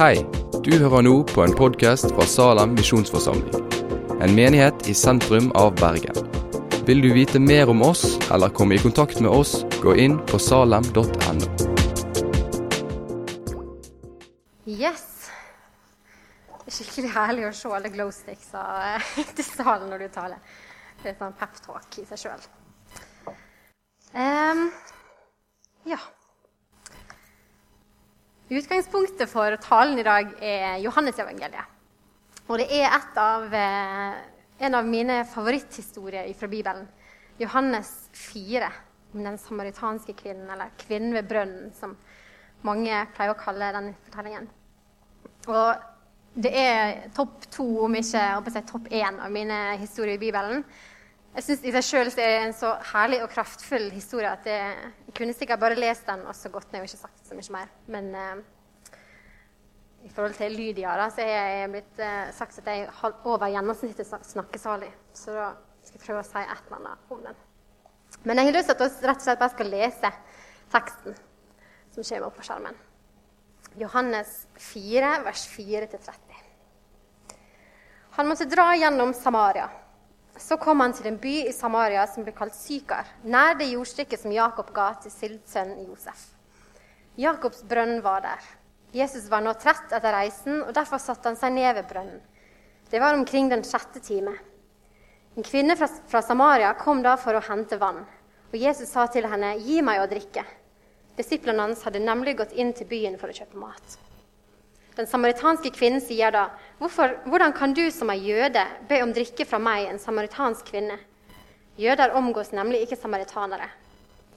Hei, du hører nå på en podkast fra Salem misjonsforsamling. En menighet i sentrum av Bergen. Vil du vite mer om oss eller komme i kontakt med oss, gå inn på salem.no. Yes. Skikkelig herlig å se alle glowsticks til salen når du taler. Det er et sånn peptalk i seg sjøl. Um, ja. Utgangspunktet for talen i dag er Johannesevangeliet. Og det er av, eh, en av mine favoritthistorier fra Bibelen. Johannes 4, om den samaritanske kvinnen, eller kvinnen ved brønnen, som mange pleier å kalle den fortellingen. Og det er topp to, om ikke si, topp én, av mine historier i Bibelen. Jeg synes i seg sjøl er det en så herlig og kraftfull historie at det kunne sikkert bare lest den og så gått ned og ikke sagt så mye mer. Men eh, i forhold til Lydia da, så har jeg blitt eh, sagt at jeg er over gjennomsnittet snakkesalig. Så da skal jeg prøve å si et eller annet om den. Men jeg har lyst til at vi rett og slett bare skal lese teksten som kommer opp på skjermen. Johannes 4, vers 4-30. Han måtte dra gjennom Samaria. Så kom han til en by i Samaria som ble kalt Sykar, nær det jordstykket som Jakob ga til sildsønnen sønn Josef. Jakobs brønn var der. Jesus var nå trett etter reisen, og derfor satte han seg ned ved brønnen. Det var omkring den sjette time. En kvinne fra, fra Samaria kom da for å hente vann, og Jesus sa til henne, 'Gi meg å drikke.' Disiplene hans hadde nemlig gått inn til byen for å kjøpe mat. Den samaritanske kvinnen sier da, hvordan kan du som er jøde be om drikke fra meg, en samaritansk kvinne? Jøder omgås nemlig ikke samaritanere.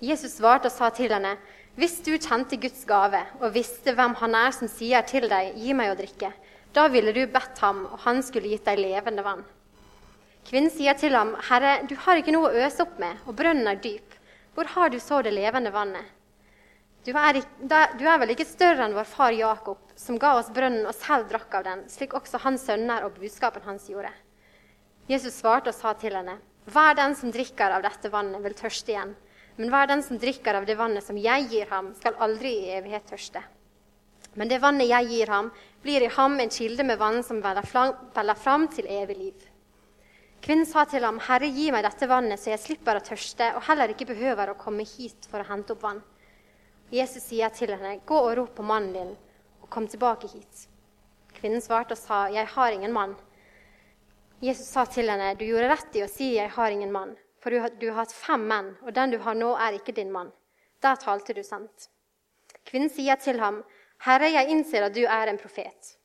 Jesus svarte og sa til henne, hvis du kjente Guds gave og visste hvem han er som sier til deg, gi meg å drikke, da ville du bedt ham, og han skulle gitt deg levende vann. Kvinnen sier til ham, Herre, du har ikke noe å øse opp med, og brønnen er dyp. Hvor har du så det levende vannet? Du er, du er, vel ikke større enn vår far Jakob, som ga oss brønnen og selv drakk av den, slik også hans sønner og budskapen hans gjorde. Jesus svarte og sa til henne, Hver den som drikker av dette vannet, vil tørste igjen. Men hver den som drikker av det vannet som jeg gir ham, skal aldri i evighet tørste. Men det vannet jeg gir ham, blir i ham en kilde med vann som veller fram til evig liv. Kvinnen sa til ham, Herre, gi meg dette vannet, så jeg slipper å tørste, og heller ikke behøver å komme hit for å hente opp vann. Jesus sier til henne, 'Gå og rop på mannen din, og kom tilbake hit.' Kvinnen svarte og sa, 'Jeg har ingen mann.' Jesus sa til henne, 'Du gjorde rett i å si, 'Jeg har ingen mann', for du har, du har hatt fem menn, og den du har nå, er ikke din mann.' Der talte du sant. Kvinnen sier til ham, 'Herre, jeg innser at du er en profet.'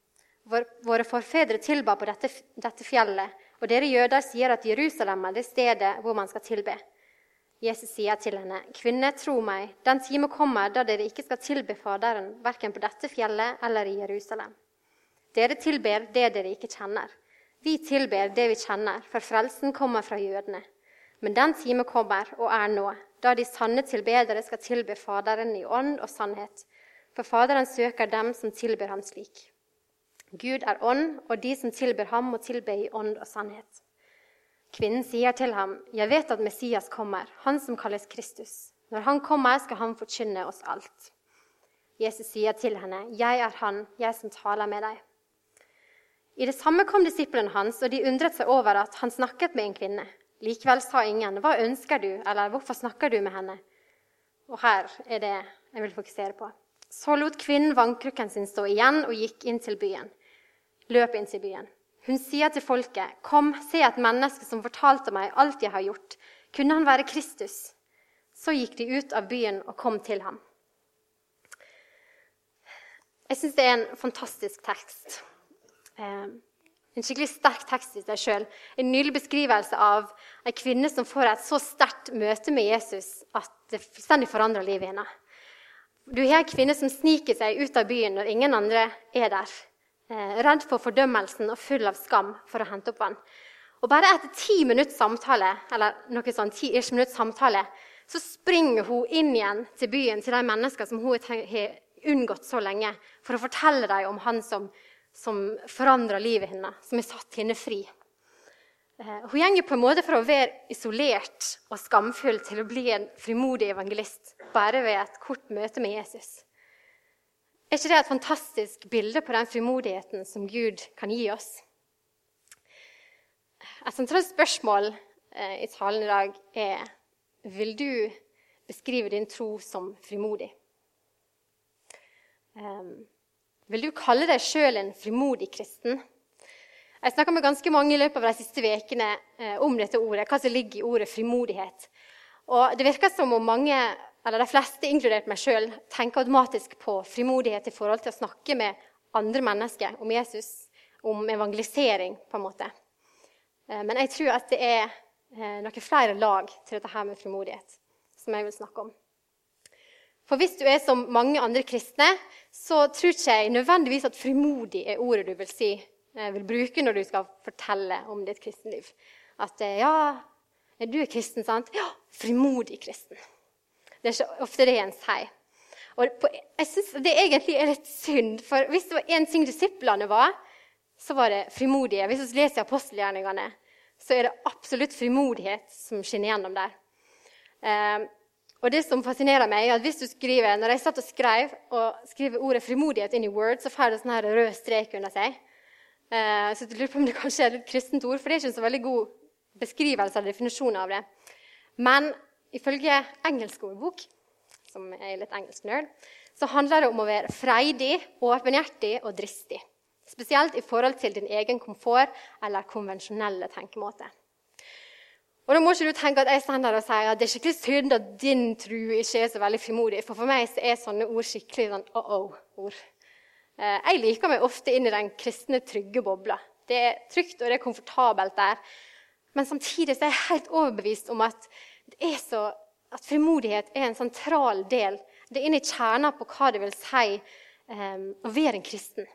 Våre forfedre tilba på dette, dette fjellet, og dere jøder sier at Jerusalem er det stedet hvor man skal tilbe. Jesus sier til henne, 'Kvinne, tro meg, den time kommer da dere ikke skal tilbe Faderen, verken på dette fjellet eller i Jerusalem.' Dere tilber det dere ikke kjenner. Vi tilber det vi kjenner, for frelsen kommer fra jødene. Men den time kommer, og er nå, da de sanne tilbedere skal tilbe Faderen i ånd og sannhet. For Faderen søker dem som tilber ham slik. Gud er ånd, og de som tilber ham, må tilbe i ånd og sannhet. Kvinnen sier til ham, 'Jeg vet at Messias kommer, han som kalles Kristus.' 'Når han kommer, skal han forkynne oss alt.' Jesus sier til henne, 'Jeg er han, jeg som taler med deg.' I det samme kom disiplene hans, og de undret seg over at han snakket med en kvinne. Likevel sa ingen, 'Hva ønsker du?' eller 'Hvorfor snakker du med henne?' Og her er det jeg vil fokusere på. Så lot kvinnen vannkrukken sin stå igjen og gikk inn til byen. Løp inn til byen. Hun sier til folket, 'Kom, se et menneske som fortalte meg alt jeg har gjort.' Kunne han være Kristus? Så gikk de ut av byen og kom til ham. Jeg syns det er en fantastisk tekst. Eh, en skikkelig sterk tekst i seg sjøl. En nylig beskrivelse av ei kvinne som får et så sterkt møte med Jesus at det fullstendig forandrer livet hennes. Du har ei kvinne som sniker seg ut av byen når ingen andre er der redd for fordømmelsen og full av skam for å hente opp vann. Og Bare etter ti minutts samtale eller noe sånn, ti minutts samtale, så springer hun inn igjen til byen, til de mennesker som hun har unngått så lenge, for å fortelle dem om han som, som forandra livet hennes, som har satt henne fri. Eh, hun gjenger på en måte fra å være isolert og skamfull til å bli en frimodig evangelist bare ved et kort møte med Jesus. Er ikke det et fantastisk bilde på den frimodigheten som Gud kan gi oss? Et sentralt spørsmål eh, i talen i dag er Vil du beskrive din tro som frimodig? Um, vil du kalle deg sjøl en frimodig kristen? Jeg snakka med ganske mange i løpet av de siste ukene eh, om dette ordet, hva som ligger i ordet frimodighet. Og Det virker som om mange, eller de fleste, inkludert meg sjøl, tenker automatisk på frimodighet i forhold til å snakke med andre mennesker om Jesus, om evangelisering, på en måte. Eh, men jeg tror at det er eh, noen flere lag til dette her med frimodighet som jeg vil snakke om. For hvis du er som mange andre kristne, så tror ikke jeg nødvendigvis at frimodig er ordet du vil si Eh, vil bruke når du skal fortelle om ditt kristenliv. At ja, du er kristen, sant? Ja, frimodig kristen. Det er ikke ofte det en sier. Og jeg synes det egentlig er litt synd, for hvis det var én ting disiplene var, så var det frimodige. Hvis vi leser apostelgjerningene, så er det absolutt frimodighet som skinner gjennom der. Eh, og det som fascinerer meg, er at hvis du skriver, Når jeg satt og skrev og skriver ordet 'frimodighet' inn i Word, så får det sånn rød strek under seg. Eh, så jeg lurer på om det kanskje er et kristent ord, for det er ikke en så veldig god beskrivelse eller definisjon av det. Men ifølge engelsk ordbok, som er litt engelsk nerd, så handler det om å være freidig, åpenhjertig og dristig. Spesielt i forhold til din egen komfort eller konvensjonelle tenkemåte. Og da må ikke du tenke at jeg står og sier at det er skikkelig synd at din tro ikke er så veldig frimodig. For for meg så er sånne ord skikkelig sånn oh-oh-ord. Eh, jeg liker meg ofte inn i den kristne, trygge bobla. Det er trygt og det er komfortabelt der. Men samtidig er jeg helt overbevist om at, så, at frimodighet er en sentral del. Det er inne i kjerna på hva det vil si um, å være en kristen.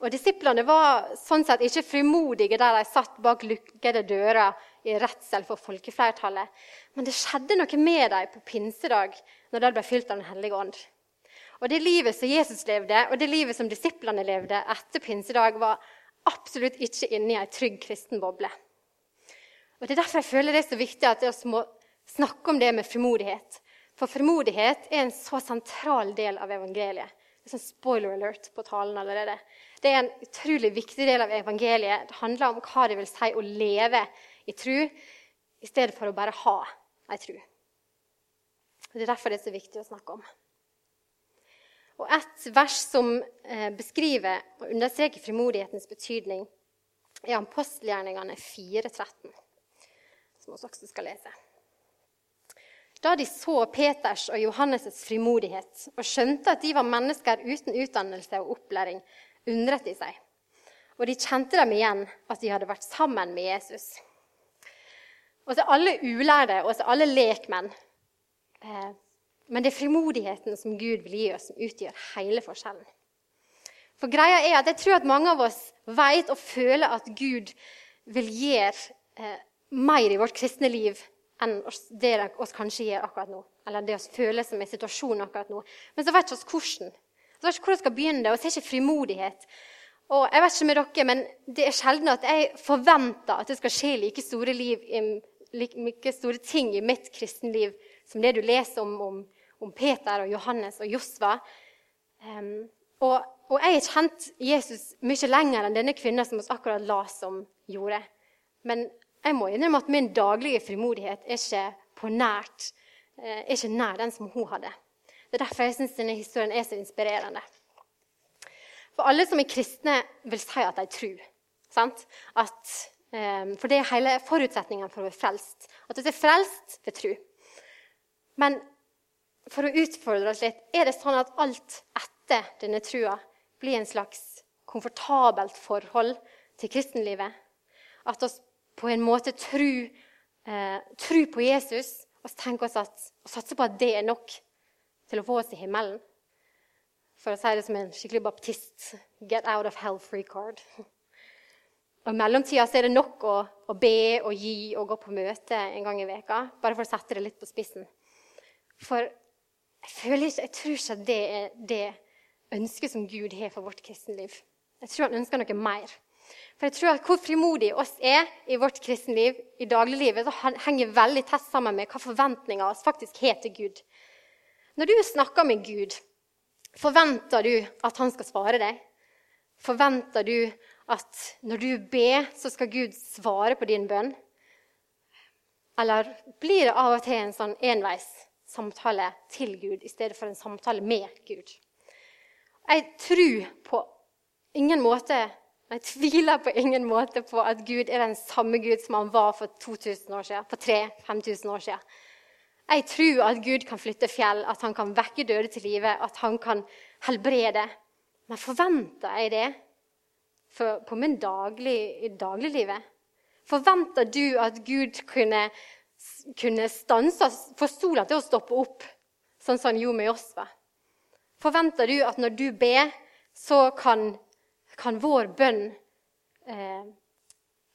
Og Disiplene var sånn sett ikke frimodige der de satt bak lukkede dører i redsel for folkeflertallet. Men det skjedde noe med dem på pinsedag når de ble fylt av Den hellige ånd. Og det livet som Jesus levde, og det livet som disiplene levde etter pinsedag, var absolutt ikke inne i ei trygg kristen boble. Og Det er derfor jeg føler det er så viktig at vi må snakke om det med frimodighet. For frimodighet er en så sentral del av evangeliet. Det er sånn spoiler alert på talen allerede. Det er en utrolig viktig del av evangeliet. Det handler om hva det vil si å leve i tru, i stedet for å bare ha ei tru. Det er derfor det er så viktig å snakke om. Og et vers som eh, beskriver og understreker frimodighetens betydning, er apostelgjerningene 4.13, som vi også skal lese. Da de så Peters og Johannes' frimodighet og skjønte at de var mennesker uten utdannelse og opplæring, undret de seg. Og de kjente dem igjen, at de hadde vært sammen med Jesus. Og så alle ulærde og så alle lekmenn eh, men det er frimodigheten som Gud vil gi oss, som utgjør hele forskjellen. For greia er at Jeg tror at mange av oss vet og føler at Gud vil gjøre mer i vårt kristne liv enn det oss kanskje gjør akkurat nå. Eller det vi føler som er situasjonen akkurat nå. Men så vet vi ikke hvordan. Så vet ikke hvor vi skal begynne, og så er ikke frimodighet. Og jeg vet ikke med dere, men Det er sjelden at jeg forventer at det skal skje like store, liv, like store ting i mitt kristenliv som det du leser om, om om Peter og Johannes og Josva. Um, og, og, jeg har kjent Jesus mye lenger enn denne kvinnen som vi akkurat la som gjorde. Men jeg må innrømme at min daglige frimodighet er ikke nært, eh, er ikke nær den som hun hadde. Det er derfor jeg syns denne historien er så inspirerende. For alle som er kristne, vil si at de tror. Sant? At, um, for det er hele forutsetningen for å være frelst. At du er frelst ved tro. Men for å utfordre oss litt Er det sånn at alt etter denne trua blir en slags komfortabelt forhold til kristenlivet? At vi på en måte tro, eh, tro på Jesus og tenke oss at, og satse på at det er nok til å få oss til himmelen? For å si det som en skikkelig baptist get out of hell free card. Og I mellomtida er det nok å, å, be og gi og gå på møte en gang i veka, bare for å sette det litt på spissen. For jeg, føler ikke, jeg tror ikke at det er det ønsket som Gud har for vårt kristenliv. Jeg tror han ønsker noe mer. For jeg tror at Hvor frimodige oss er i vårt kristenliv, i dagliglivet, så henger veldig tett sammen med hva forventninger oss faktisk har til Gud. Når du snakker med Gud, Forventer du at han skal svare deg? Forventer du at når du ber, så skal Gud svare på din bønn? Eller blir det av og til en sånn enveis samtale til Gud i stedet for en samtale med Gud? Jeg tror på ingen måte jeg tviler på ingen måte på at Gud er den samme Gud som han var for 2000 år siden, for 3000-5000 år siden. Jeg tror at Gud kan flytte fjell, at han kan vekke døde til live, at han kan helbrede. Men forventer jeg det for, på min daglig, i dagliglivet? Forventer du at Gud kunne, kunne stanse, få sola til å stoppe opp, sånn som han gjorde med Josva? Forventer du at når du ber, så kan kan vår bønn eh,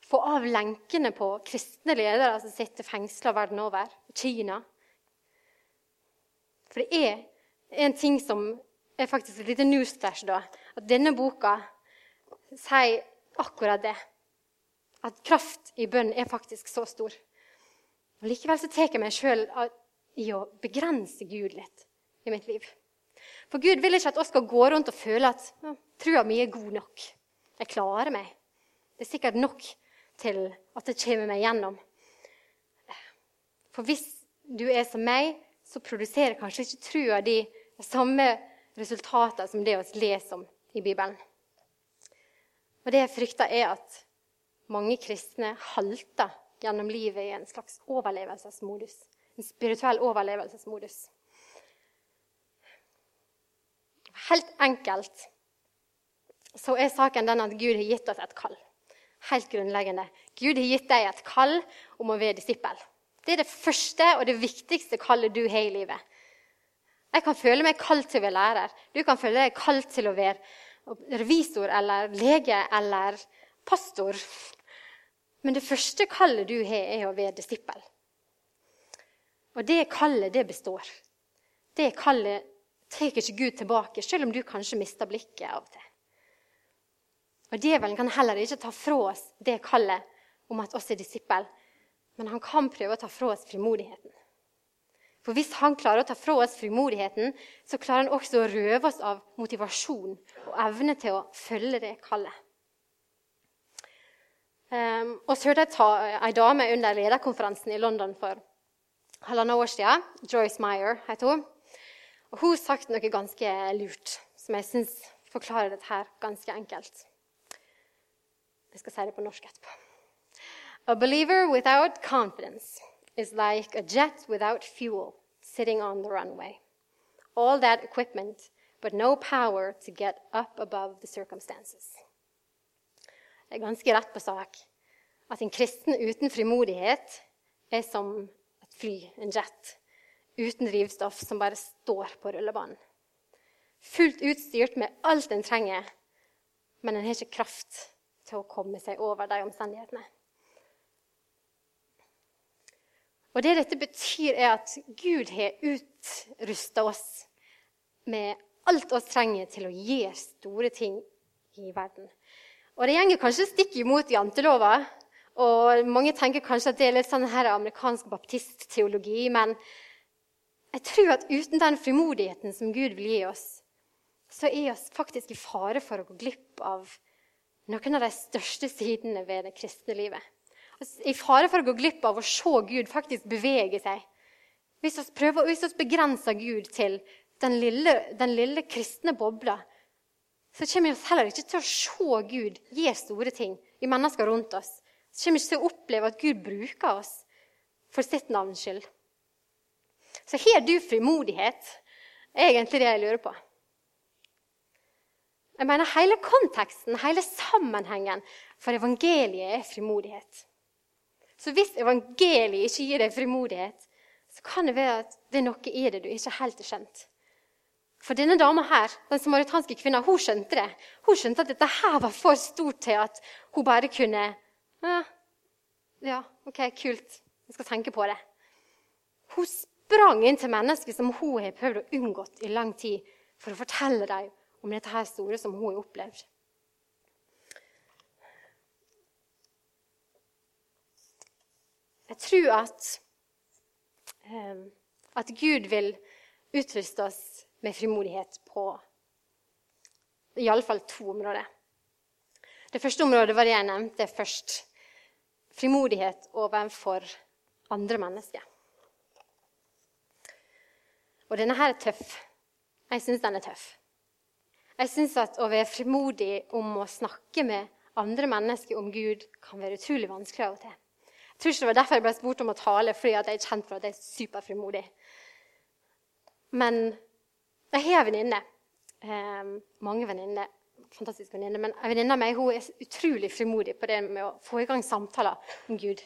få av lenkene på kristne ledere som sitter fengsla verden over, Kina. For det er en ting som er faktisk et lite newsflash, da. At denne boka sier akkurat det. At kraft i bønn er faktisk så stor. Og Likevel så tar jeg meg sjøl i å begrense Gud litt i mitt liv. For Gud vil ikke at oss skal gå rundt og føle at ja, trua mi er god nok. Jeg klarer meg. Det er sikkert nok til at det kommer meg gjennom. For hvis du er som meg, så produserer kanskje ikke trua di de samme resultatene som det vi leser om i Bibelen. Og Det jeg frykter, er at mange kristne halter gjennom livet i en slags overlevelsesmodus. En spirituell overlevelsesmodus. Helt enkelt så er saken den at Gud har gitt oss et kall. Helt grunnleggende. Gud har gitt deg et kall om å være disippel. Det er det første og det viktigste kallet du har i livet. Jeg kan føle meg kalt til å være lærer. Du kan føle deg kalt til å være revisor eller lege eller pastor. Men det første kallet du har, er å være disippel. Og det kallet, det består. Det kallet tar ikke Gud tilbake, selv om du kanskje mister blikket av og til. Og Djevelen kan heller ikke ta fra oss det kallet om at oss er disippel, men han kan prøve å ta fra oss frimodigheten. For hvis han klarer å ta fra oss frimodigheten, så klarer han også å røve oss av motivasjon og evne til å følge det kallet. Um, og så hørte jeg ei dame under lederkonferansen i London for halvannet år siden. Joyce Meyer heter hun. Og hun har sagt noe ganske lurt, som jeg syns forklarer dette her ganske enkelt. Jeg skal si det på norsk etterpå. A believer without confidence is like a jet without fuel sitting on the runway. All that equipment, but no power to get up above the circumstances. Det er ganske rett på sak at en kristen uten frimodighet er som et fly, en jet uten drivstoff som bare står på rullebanen. Fullt utstyrt med alt en trenger, men en har ikke kraft til å komme seg over de omstendighetene. Og Det dette betyr, er at Gud har utrusta oss med alt oss trenger til å gjøre store ting i verden. Og Det går kanskje stikk imot jantelova. Og mange tenker kanskje at det er litt sånn her amerikansk baptistteologi. Men jeg tror at uten den frimodigheten som Gud vil gi oss, så er vi faktisk i fare for å gå glipp av noen av de største sidene ved det kristne livet. I fare for å gå glipp av å se Gud faktisk bevege seg. Hvis vi, begrenser Gud til den lille, den lille kristne bobla, så kommer vi heller ikke til å se Gud gjøre store ting i mennesker rundt oss. Så kommer vi ikke til å oppleve at Gud bruker oss for sitt navns skyld. Så har du frimodighet? er egentlig det jeg lurer på. Jeg mener Hele konteksten, hele sammenhengen for evangeliet er frimodighet. Så hvis evangeliet ikke gir deg frimodighet, så kan det være at det er noe i det du ikke helt har skjønt. For denne dama her, den samaritanske kvinna, hun skjønte det. Hun skjønte at dette her var for stort til at hun bare kunne Ja, ja OK, kult. Jeg skal tenke på det. Hun sprang inn til mennesker som hun har prøvd å unngå i lang tid, for å fortelle dem om dette her store som hun har opplevd. Jeg tror at, um, at Gud vil utruste oss med frimodighet på iallfall to områder. Det første området var det jeg nevnte først. Frimodighet overfor andre mennesker. Og denne her er tøff. Jeg syns den er tøff. Jeg syns at å være frimodig om å snakke med andre mennesker om Gud kan være utrolig vanskelig av og til. Jeg tror ikke det var derfor jeg ble spurt om å tale, fordi jeg er kjent for at jeg er superfrimodig. Men jeg har en venninne. Eh, mange venninner. Fantastisk venninne. Men en venninne av meg hun er utrolig frimodig på det med å få i gang samtaler om Gud.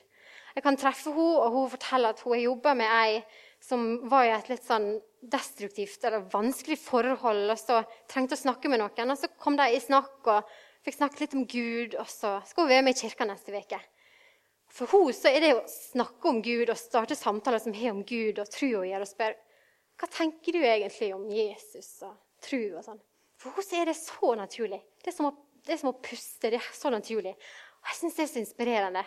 Jeg kan treffe henne, og hun forteller at hun har jobba med ei som var i et litt sånn destruktivt eller vanskelig forhold, og så trengte å snakke med noen. Og så kom de i snakk og fikk snakke litt om Gud, og så skal hun være med i kirka neste uke. For henne er det å snakke om Gud og starte samtaler som har om Gud og tro å gjøre, og spørre hva tenker du egentlig om Jesus og tro og sånn. For henne er det så naturlig. Det er som å, det er som å puste. Det er så naturlig. Og jeg syns det er så inspirerende.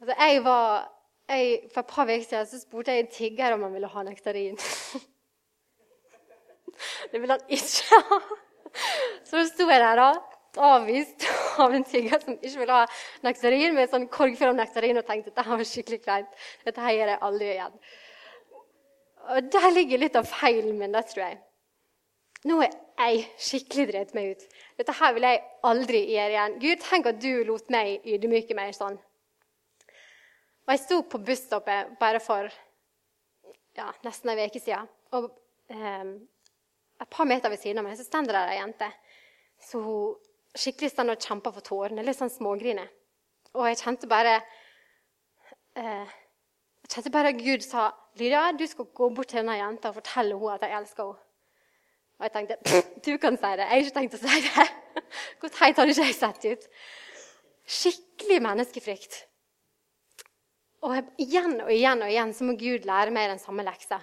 Altså, jeg var, jeg, for et par uker siden så spurte jeg en tigger om han ville ha nektarin. det ville han ikke ha. Så sto jeg der da, avvist av en tigger som ikke ville ha nektarin, med en sånn korg full av nektarin, og tenkte dette var skikkelig kleint. Dette her gjør jeg aldri igjen. Og Der ligger litt av feilen min, det tror jeg. Nå er jeg skikkelig drevet meg ut. Dette her vil jeg aldri gjøre igjen. Gud, tenk at du lot meg ydmyke meg sånn. Og Jeg sto på busstoppet bare for ja, nesten ei uke siden. Og eh, et par meter ved siden av meg så står det ei jente. Så hun skikkelig stand og kjempa for tårene, litt sånn smågrine. Og jeg kjente bare eh, Jeg kjente bare at Gud sa Lydia, du skal gå bort til denne jenta og fortelle henne at jeg elsker henne. Og jeg tenkte du kan si det. Jeg har ikke tenkt å si det. Hvor teit hadde ikke jeg sett ut? Skikkelig menneskefrykt. Og igjen og igjen og igjen så må Gud lære meg den samme leksa.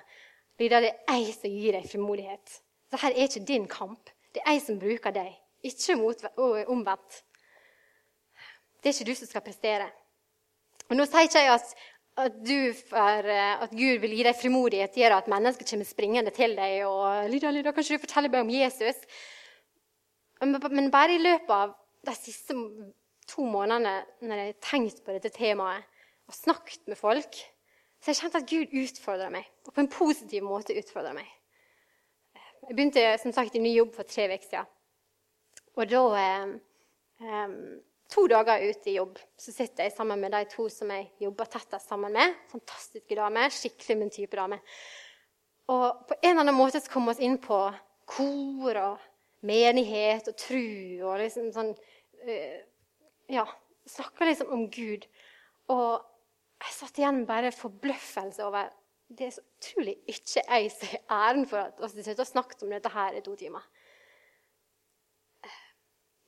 Fordi det er jeg som gir deg frimodighet. Dette er ikke din kamp. Det er jeg som bruker deg, ikke omvendt. Det er ikke du som skal prestere. Og Nå sier ikke jeg at, at, for, at Gud vil gi deg frimodighet, gjør at mennesker kommer springende til deg og Lydia, Lydia, kan ikke du fortelle meg om Jesus? Men bare i løpet av de siste to månedene når jeg har tenkt på dette temaet og snakket med folk, så jeg kjente at Gud utfordra meg, og på en positiv måte utfordra meg. Jeg begynte som sagt i ny jobb for tre uker siden. Og da, eh, to dager ute i jobb, så sitter jeg sammen med de to som jeg jobber tettest sammen med. Fantastiske damer. Skikkelig min type dame. Og på en eller annen måte så kom vi oss inn på kor og menighet og tru og liksom sånn uh, Ja, snakka liksom om Gud. Og jeg satt igjen med bare forbløffelse over det er så utrolig ikke jeg som har æren for at vi har snakket om dette her i to timer.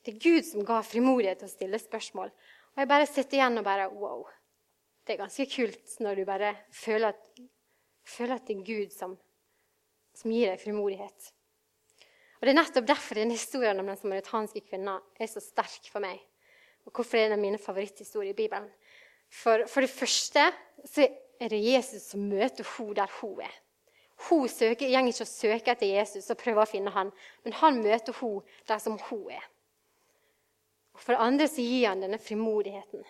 Det er Gud som ga frimodighet til å stille spørsmål. Og jeg bare sitter igjen og bare Wow. Det er ganske kult når du bare føler at, føler at det er Gud som, som gir deg frimodighet. Og Det er nettopp derfor denne historien om den samaritanske kvinna er så sterk for meg. Og hvorfor det er en av mine favoritthistorier i Bibelen. For, for det første så er det Jesus som møter henne der hun er. Hun søker, går ikke og søker etter Jesus og prøver å finne han, men han møter henne der som hun er. Og For det andre så gir han denne frimodigheten.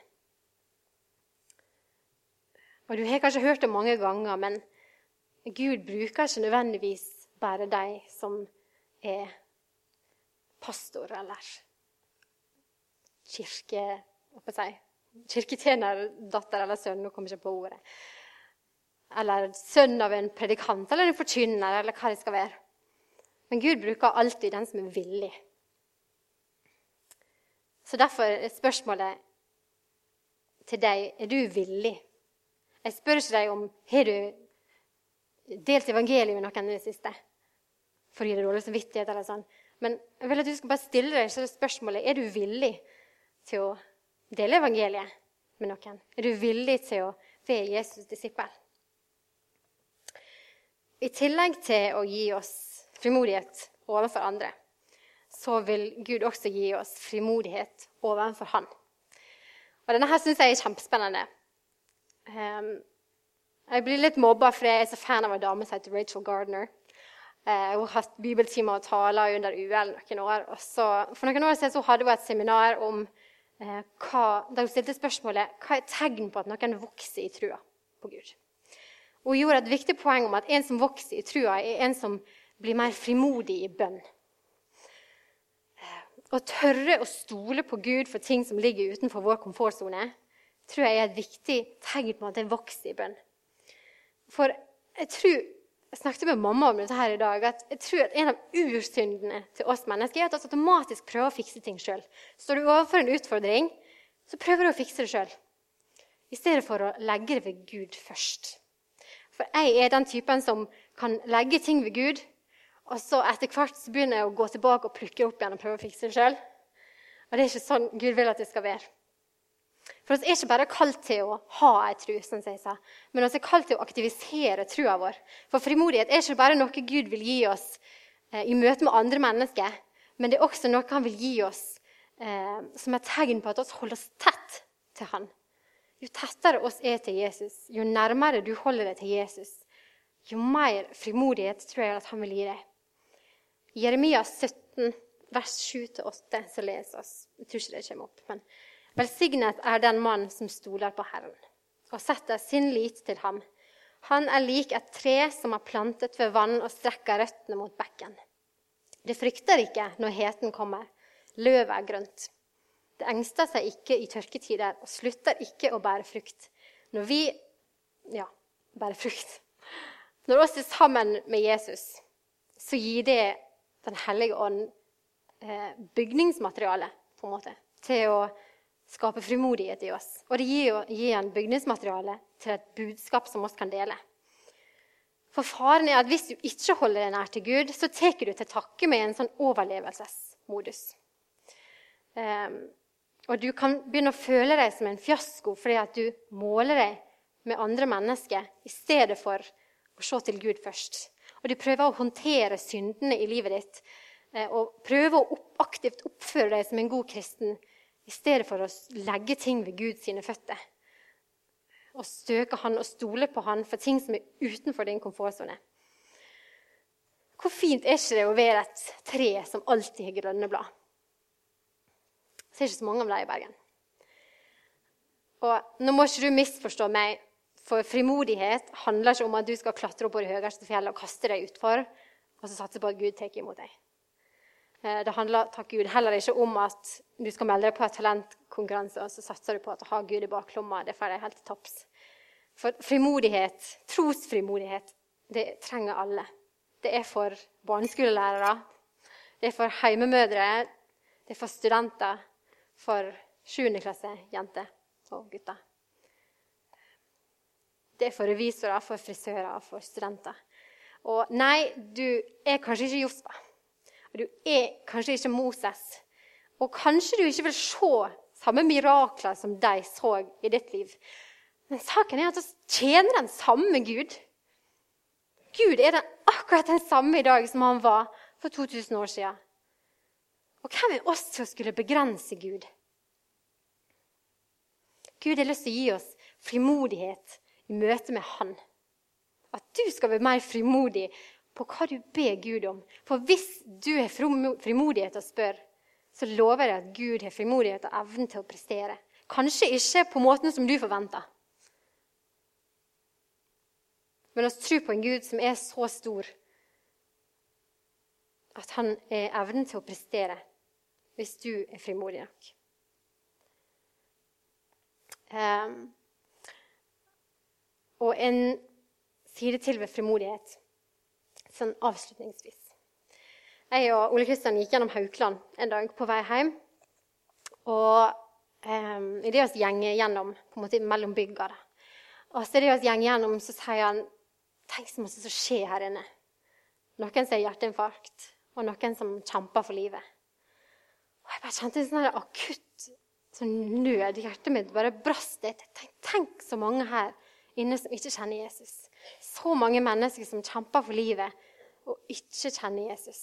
Og Du har kanskje hørt det mange ganger, men Gud bruker ikke nødvendigvis bare de som er pastor eller kirke, si, kirketjenerdatter eller sønn. Nå kommer jeg ikke på ordet eller sønn av en predikant eller en forkynner, eller hva det skal være. Men Gud bruker alltid den som er villig. Så derfor er spørsmålet til deg er du villig. Jeg spør ikke deg om har du delt evangeliet med noen i det siste for å gi deg dårlig samvittighet. eller sånn. Men jeg vil at du skal bare stille deg spørsmålet er du villig til å dele evangeliet med noen. Er du villig til å være Jesus' disippel? I tillegg til å gi oss frimodighet overfor andre, så vil Gud også gi oss frimodighet overfor Han. Og Denne her syns jeg er kjempespennende. Um, jeg blir litt mobba fordi jeg er så fan av en dame som heter Rachel Gardner. Eh, hun har hatt bibeltimer og taler under UL noen år. Og så, for noen år siden så hadde hun et seminar om hva, de stilte spørsmålet hva er tegn på at noen vokser i trua på Gud. Og hun gjorde et viktig poeng om at en som vokser i trua, er en som blir mer frimodig i bønn. Å tørre å stole på Gud for ting som ligger utenfor vår komfortsone, tror jeg er et viktig tegn på at en vokser i bønn. For jeg tror jeg snakket med mamma om dette her i dag, at jeg tror at en av ursyndene til oss mennesker er at vi automatisk prøver å fikse ting sjøl. Står du overfor en utfordring, så prøver du å fikse det sjøl. I stedet for å legge det ved Gud først. For jeg er den typen som kan legge ting ved Gud, og så etter hvert så begynner jeg å gå tilbake og plukke opp igjen og prøve å fikse det sjøl. Og det er ikke sånn Gud vil at det skal være. For vi er ikke bare kalt til å ha ei tru, som jeg sa, men vi er kalt til å aktivisere trua vår. For frimodighet er ikke bare noe Gud vil gi oss eh, i møte med andre mennesker, men det er også noe han vil gi oss eh, som et tegn på at vi holder oss tett til han. Jo tettere oss er til Jesus, jo nærmere du holder deg til Jesus, jo mer frimodighet tror jeg at han vil gi deg. I Jeremia 17, vers 7-8, så leser oss Jeg tror ikke det kommer opp. men Velsignet er den mann som stoler på Herren og setter sin lit til ham. Han er lik et tre som er plantet ved vann og strekker røttene mot bekken. Det frykter ikke når heten kommer. Løvet er grønt. Det engster seg ikke i tørketider og slutter ikke å bære frukt. Når vi ja, bærer frukt. Når oss er sammen med Jesus, så gir det Den hellige ånd eh, bygningsmateriale på en måte, til å skape frimodighet i oss. Og det gir, gir en bygningsmateriale til et budskap som oss kan dele. For faren er at hvis du ikke holder deg nær til Gud, så tar du til takke med en sånn overlevelsesmodus. Um, og du kan begynne å føle deg som en fiasko fordi at du måler deg med andre mennesker i stedet for å se til Gud først. Og du prøver å håndtere syndene i livet ditt eh, og prøver å opp, aktivt oppføre deg som en god kristen i stedet for å legge ting ved Gud sine føtter. Og støke han og stole på han for ting som er utenfor din komfortsone. Hvor fint er ikke det å være et tre som alltid har grønne blad? Jeg ser ikke så mange av dem i Bergen. Og Nå må ikke du misforstå meg, for frimodighet handler ikke om at du skal klatre opp på det høyeste fjellet og kaste deg utfor, og så satse på at Gud tar imot deg. Eh, det handler takk Gud, heller ikke om at du skal melde deg på en talentkonkurranse, og så satser du på at du har Gud i baklomma. Det får deg helt til topps. For frimodighet, trosfrimodighet, det trenger alle. Det er for barneskolelærere, det er for heimemødre, det er for studenter, for 7. klasse jenter og gutter. Det er for revisorer, for frisører, for studenter. Og nei, du er kanskje ikke Josfa. Og du er kanskje ikke Moses. Og kanskje du ikke vil se samme mirakler som de så i ditt liv. Men saken er at vi tjener den samme Gud. Gud er den, akkurat den samme i dag som han var for 2000 år siden. Og hvem er oss til å skulle begrense Gud? Gud har lyst til å gi oss frimodighet i møte med Han. At du skal være mer frimodig på hva du ber Gud om. For hvis du har frimodighet og spør, så lover jeg at Gud har frimodighet og evnen til å prestere. Kanskje ikke på måten som du forventer. Men oss tror på en Gud som er så stor at han er evnen til å prestere hvis du er frimodig nok. Um, og en side til ved frimodighet, sånn avslutningsvis. Jeg og Ole Kristian gikk gjennom Haukeland en dag på vei hjem. Og eh, idet vi gjenger gjennom på en måte mellom bygga, og så idet vi gjenger gjennom, så sier han Tenk så mye som skjer her inne. Noen som har hjerteinfarkt, og noen som kjemper for livet. Og jeg bare kjente en sånn akutt sånn nød hjertet mitt. bare brast litt. Tenk, tenk, så mange her inne som ikke kjenner Jesus. Så mange mennesker som kjemper for livet og ikke kjenner Jesus.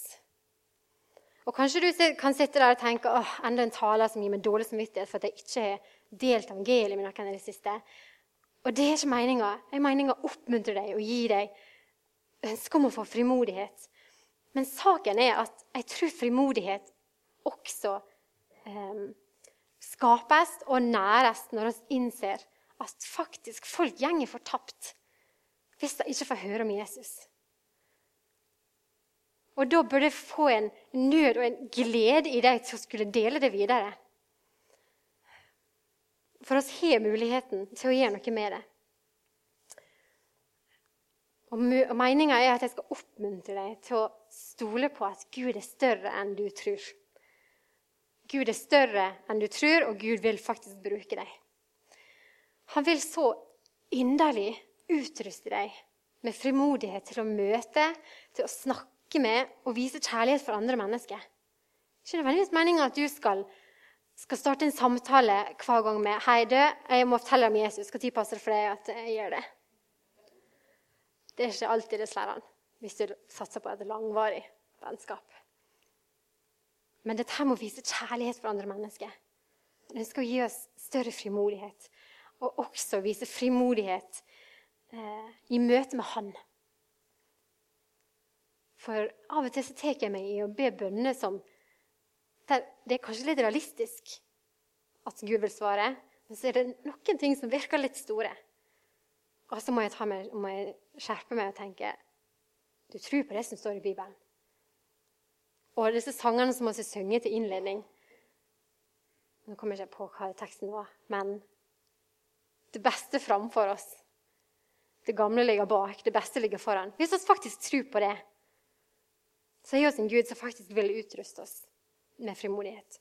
Og Kanskje du kan sitte der og tenke åh, enda en taler som gir meg dårlig samvittighet for at jeg ikke har delt evangeliet med noen i det siste. Og det er ikke meninga. Jeg meninga å oppmuntre deg og gi deg ønske om å få frimodighet. Men saken er at jeg tror frimodighet også eh, skapes og næres når vi innser at faktisk folk gjenger fortapt hvis de ikke får høre om Jesus. Og da burde jeg få en nød og en glede i deg til å skulle dele det videre. For oss har muligheten til å gjøre noe med det. Og Meninga er at jeg skal oppmuntre deg til å stole på at Gud er større enn du tror. Gud er større enn du tror, og Gud vil faktisk bruke deg. Han vil så inderlig utruste deg med frimodighet til å møte, til å snakke med og vise kjærlighet for andre mennesker. Ikke nødvendigvis meninga at du skal, skal, starte en samtale hver gang med 'Hei, du, jeg må fortelle om Jesus. Når passer det for deg at jeg gjør det?' Det er ikke alltid det slår an hvis du satser på et langvarig vennskap. Men dette må vise kjærlighet for andre mennesker. Den skal gi oss større frimodighet. Og også vise frimodighet i møte med Han. For av og til så tar jeg meg i å be bønner som Det er kanskje litt realistisk at Gud vil svare, men så er det noen ting som virker litt store. Og så må jeg, meg, må jeg skjerpe meg og tenke Du tror på det som står i Bibelen. Og disse sangene som vi synger til innledning Nå kommer jeg ikke på hva teksten var, men det beste framfor oss det gamle ligger bak, det beste ligger foran. Hvis vi faktisk tror på det, så er vi en Gud som faktisk vil utruste oss med frimodighet.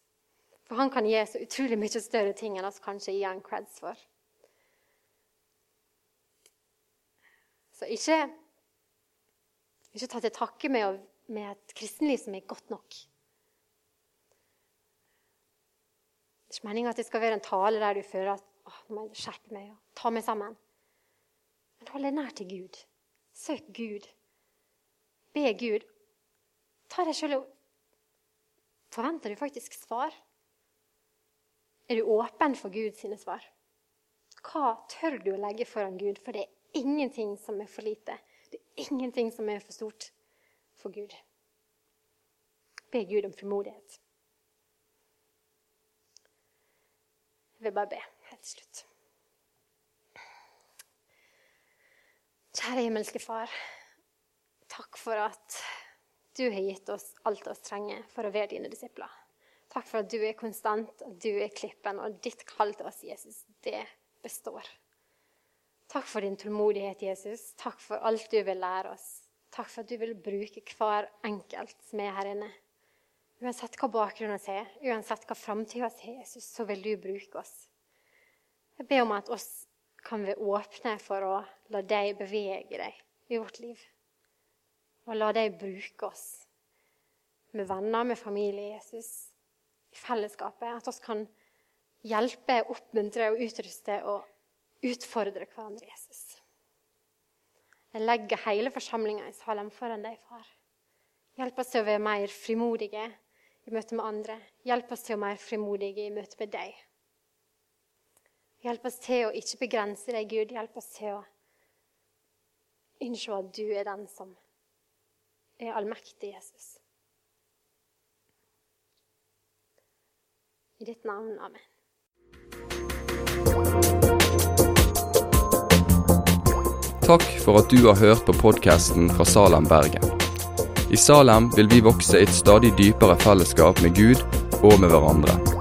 For han kan gi så utrolig mye større ting enn oss kanskje gir han creds for. Så ikke, ikke ta til takke med, med et kristenliv som er godt nok. Det er ikke meninga at det skal være en tale der du føler at å, nå må jeg skjerpe meg og ta meg sammen. Men hold deg nær til Gud. Søk Gud. Be Gud. Ta deg sjøl og Forventer du faktisk svar? Er du åpen for Guds svar? Hva tør du å legge foran Gud? For det er ingenting som er for lite. Det er ingenting som er for stort for Gud. Be Gud om frimodighet. Jeg vil bare be helt til slutt. Kjære himmelske Far. Takk for at du har gitt oss alt vi trenger for å være dine disipler. Takk for at du er konstant, at du er klippen, og ditt kall til oss, Jesus, det består. Takk for din tålmodighet, Jesus. Takk for alt du vil lære oss. Takk for at du vil bruke hver enkelt som er her inne. Uansett hva bakgrunnen er, uansett hva framtida er, Jesus, så vil du bruke oss. Jeg ber om at oss kan vi åpne for å la deg bevege deg i vårt liv. Og la deg bruke oss med venner, med familie, Jesus, i fellesskapet. At oss kan hjelpe, oppmuntre og utruste og utfordre hverandre, Jesus. Jeg legger hele forsamlinga i Salem foran deg, far. Hjelp oss til å være mer frimodige i møte med andre. Hjelp oss til å være mer frimodige i møte med deg. Hjelp oss til å ikke begrense deg, Gud. Hjelp oss til å innse at du er den som er allmektig, Jesus. I ditt navn. Amen. Takk for at du har hørt på podkasten fra Salem, Bergen. I Salem vil vi vokse i et stadig dypere fellesskap med Gud og med hverandre.